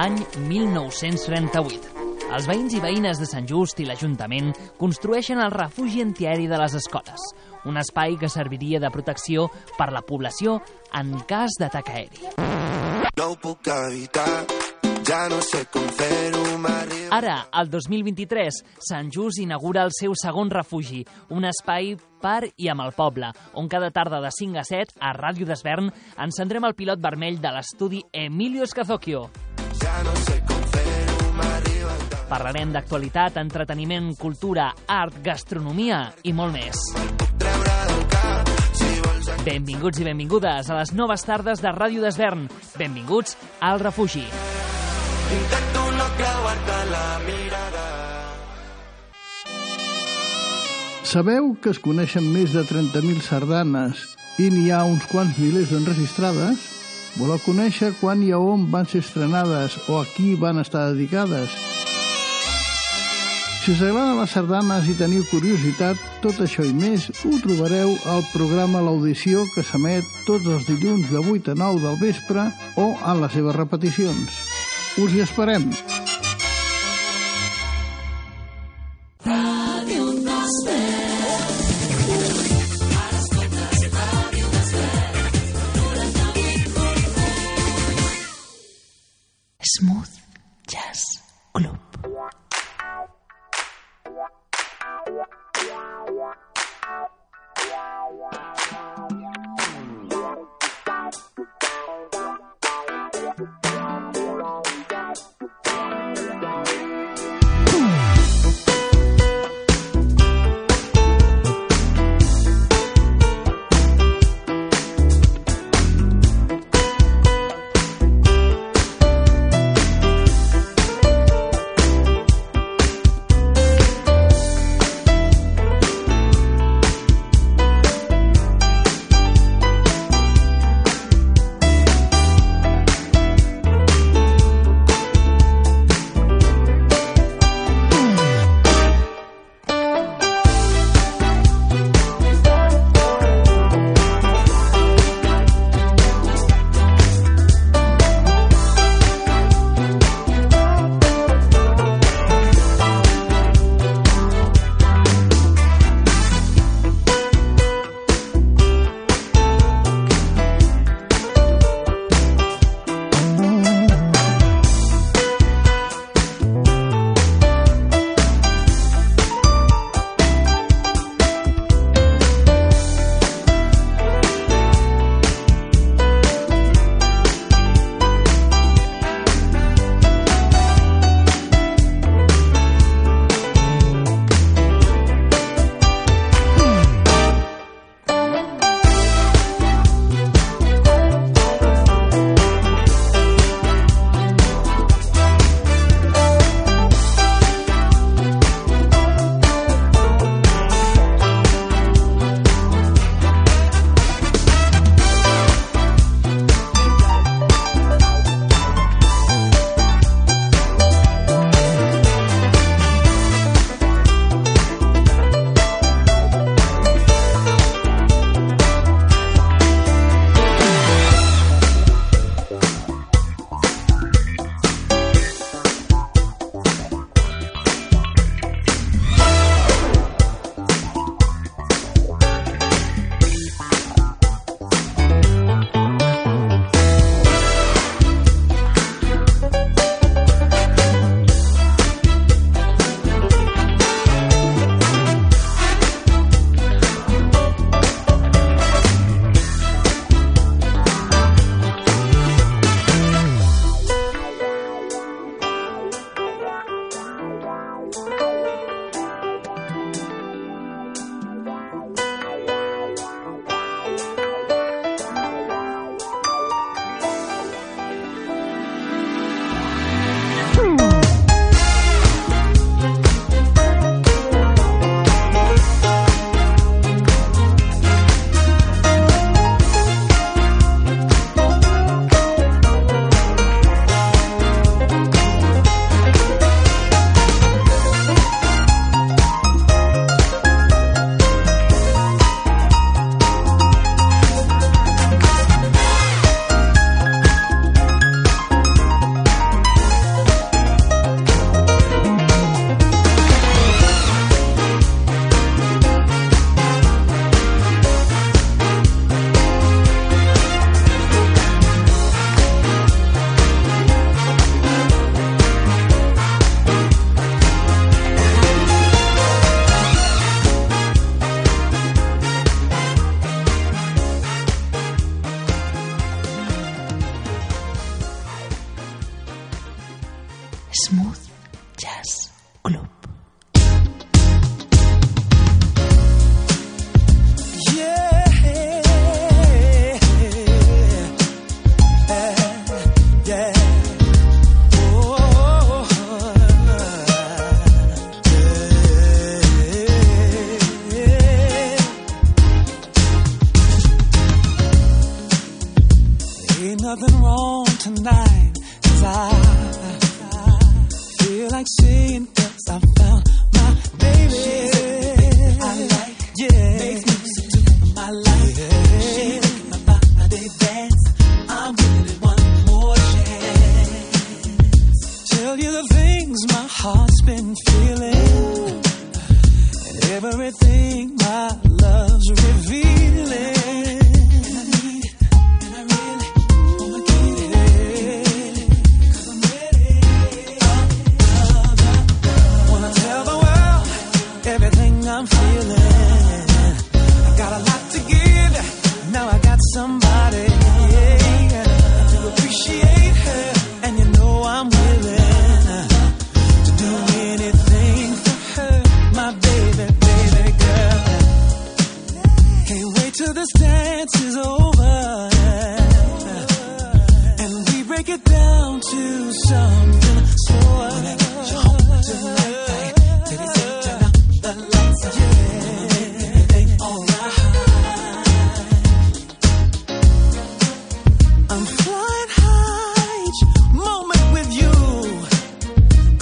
Any 1938. Els veïns i veïnes de Sant Just i l'Ajuntament construeixen el refugi antiaeri de les escoles, un espai que serviria de protecció per la població en cas d'atac aeri. No puc evitar, ja no sé com fer-ho. Ara, al 2023, Sant Just inaugura el seu segon refugi, un espai per i amb el poble, on cada tarda de 5 a 7, a Ràdio d'Esvern, encendrem el pilot vermell de l'estudi Emilio Escazocchio. Ja no sé com fer-ho, el. Parlarem d'actualitat, entreteniment, cultura, art, gastronomia i molt més. Benvinguts i benvingudes a les noves tardes de Ràdio d'Esvern. Benvinguts al refugi. Intento no creuar-te la mirada. Sabeu que es coneixen més de 30.000 sardanes i n'hi ha uns quants milers d'enregistrades? Voleu conèixer quan i a on van ser estrenades o a qui van estar dedicades? Si us agraden les sardanes i teniu curiositat, tot això i més ho trobareu al programa L'Audició que s'emet tots els dilluns de 8 a 9 del vespre o en les seves repeticions. Us hi esperem!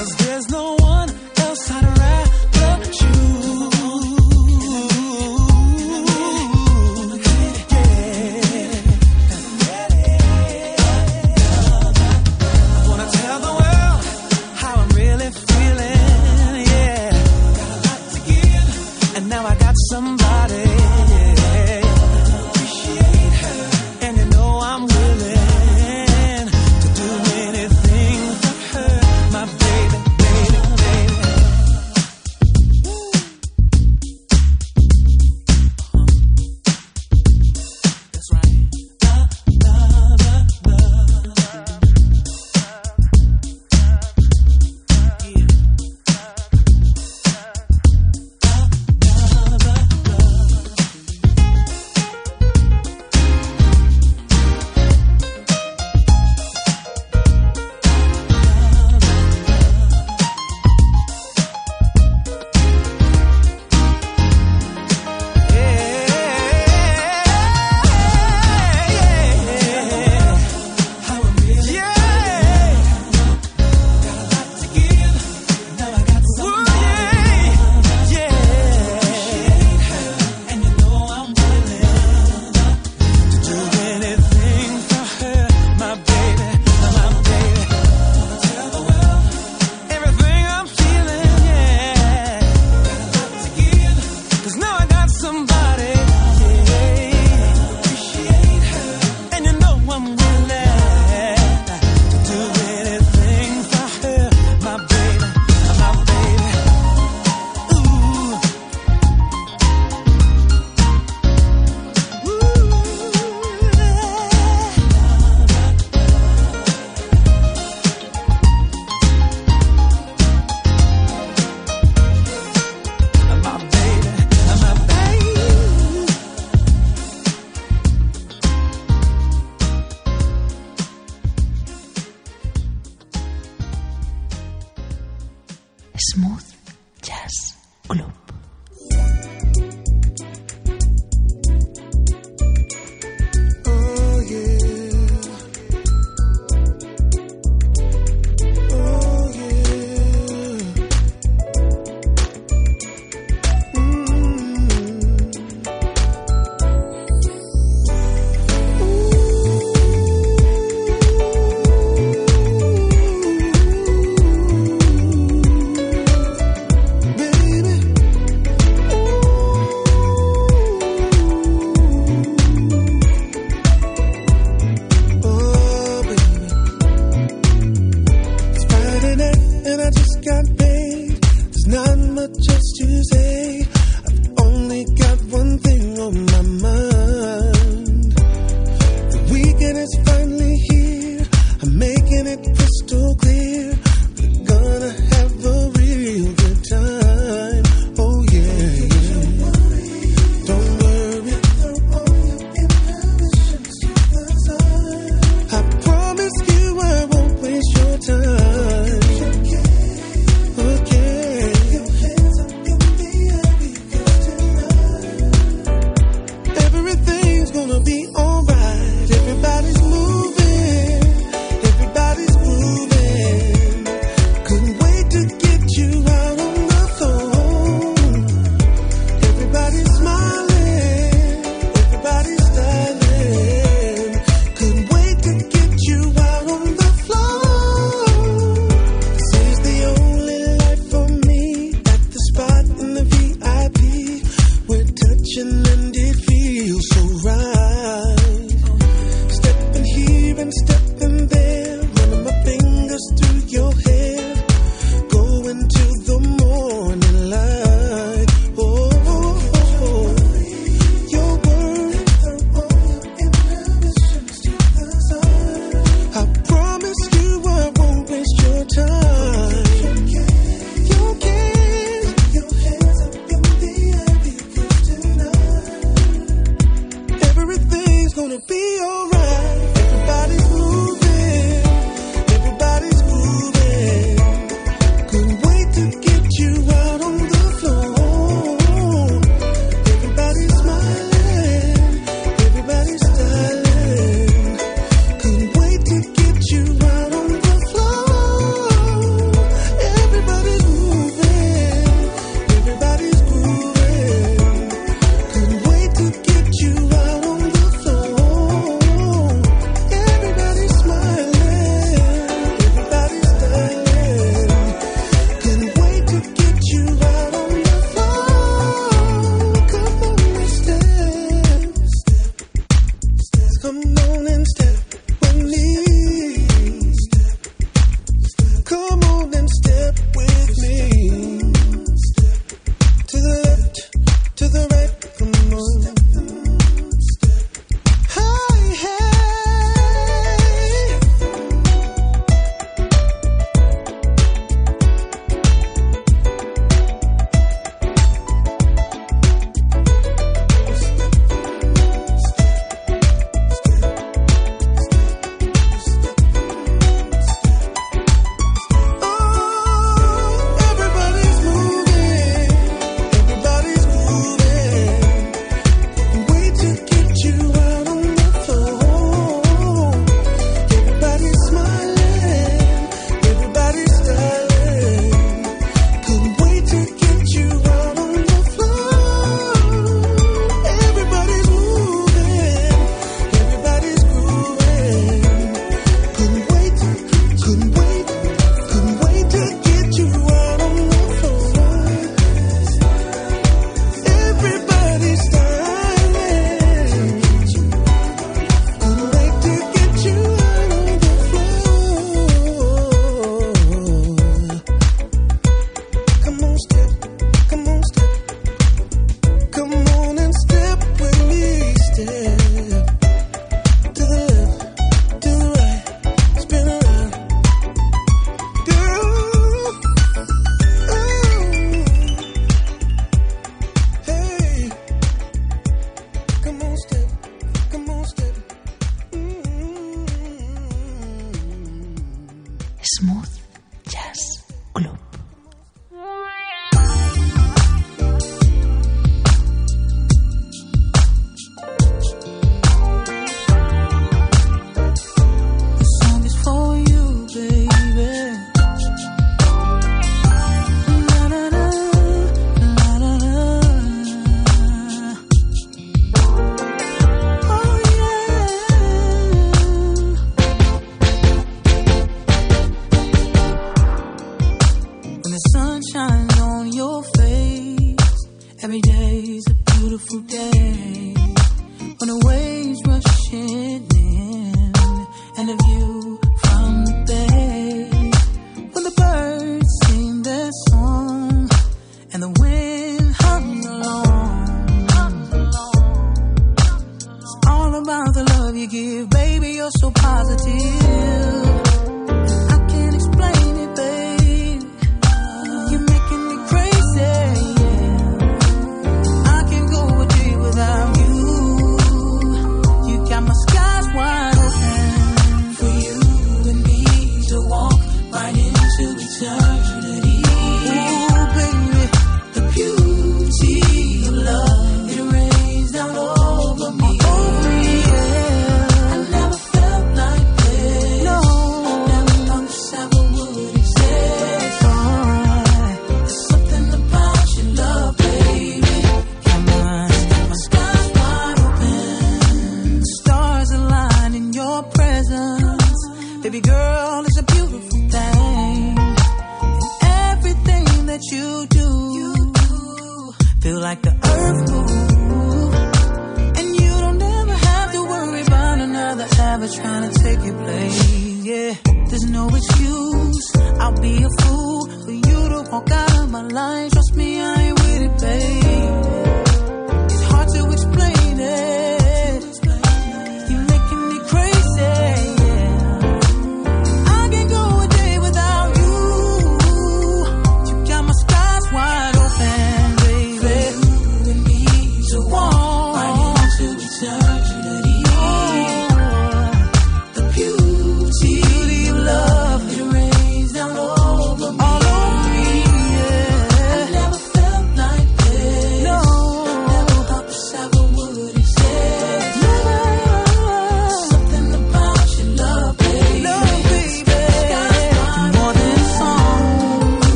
Cause there's no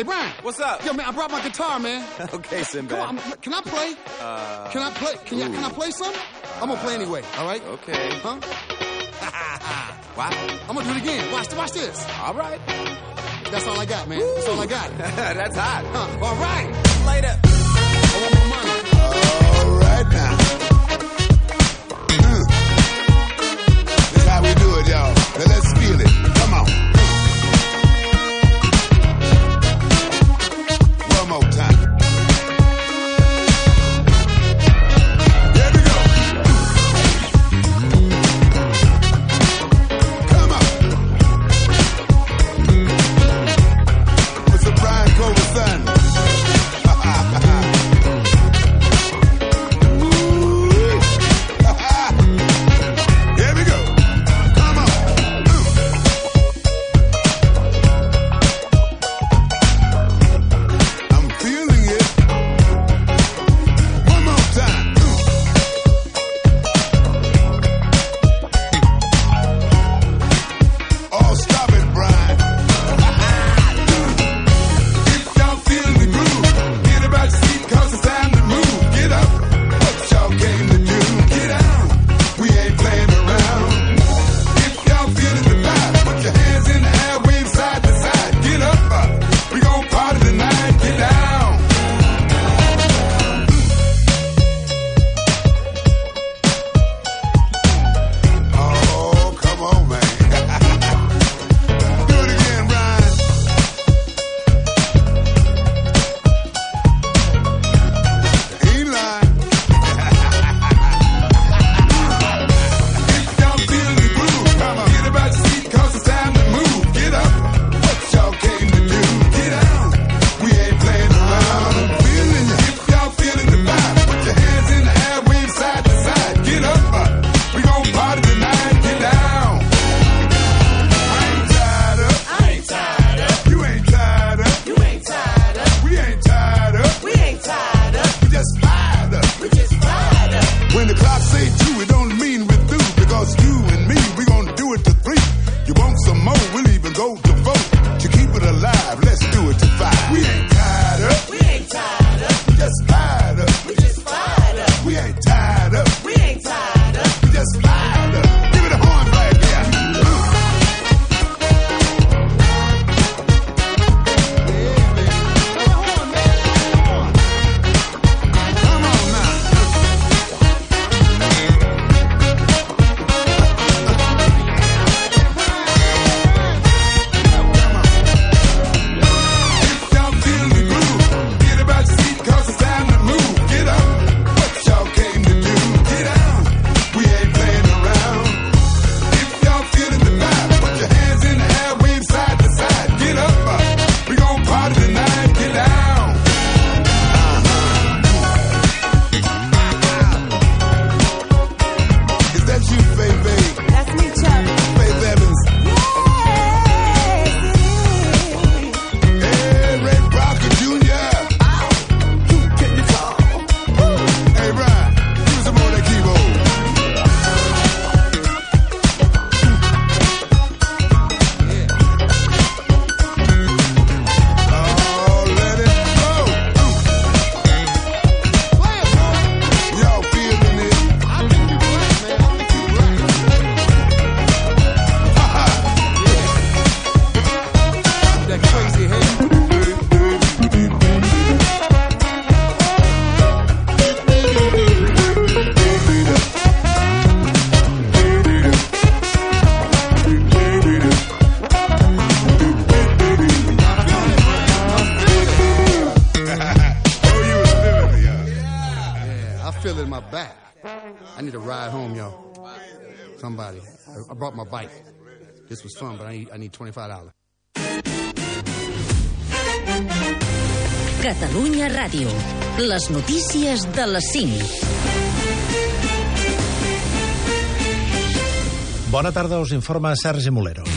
Hey Brian. What's up? Yo man, I brought my guitar, man. Okay, Sinbad. Come on, uh, can I play? can I play? Can, I, can I play some? I'm gonna play anyway. All right? Okay. Huh? Wow. I'm gonna do it again. Watch, watch this. All right. That's all I got, man. That's all I got. That's hot. Huh? All right. Later. 25. Catalunya Ràdio. Les notícies de les 5. Bona tarda, us informa Sergi Molero.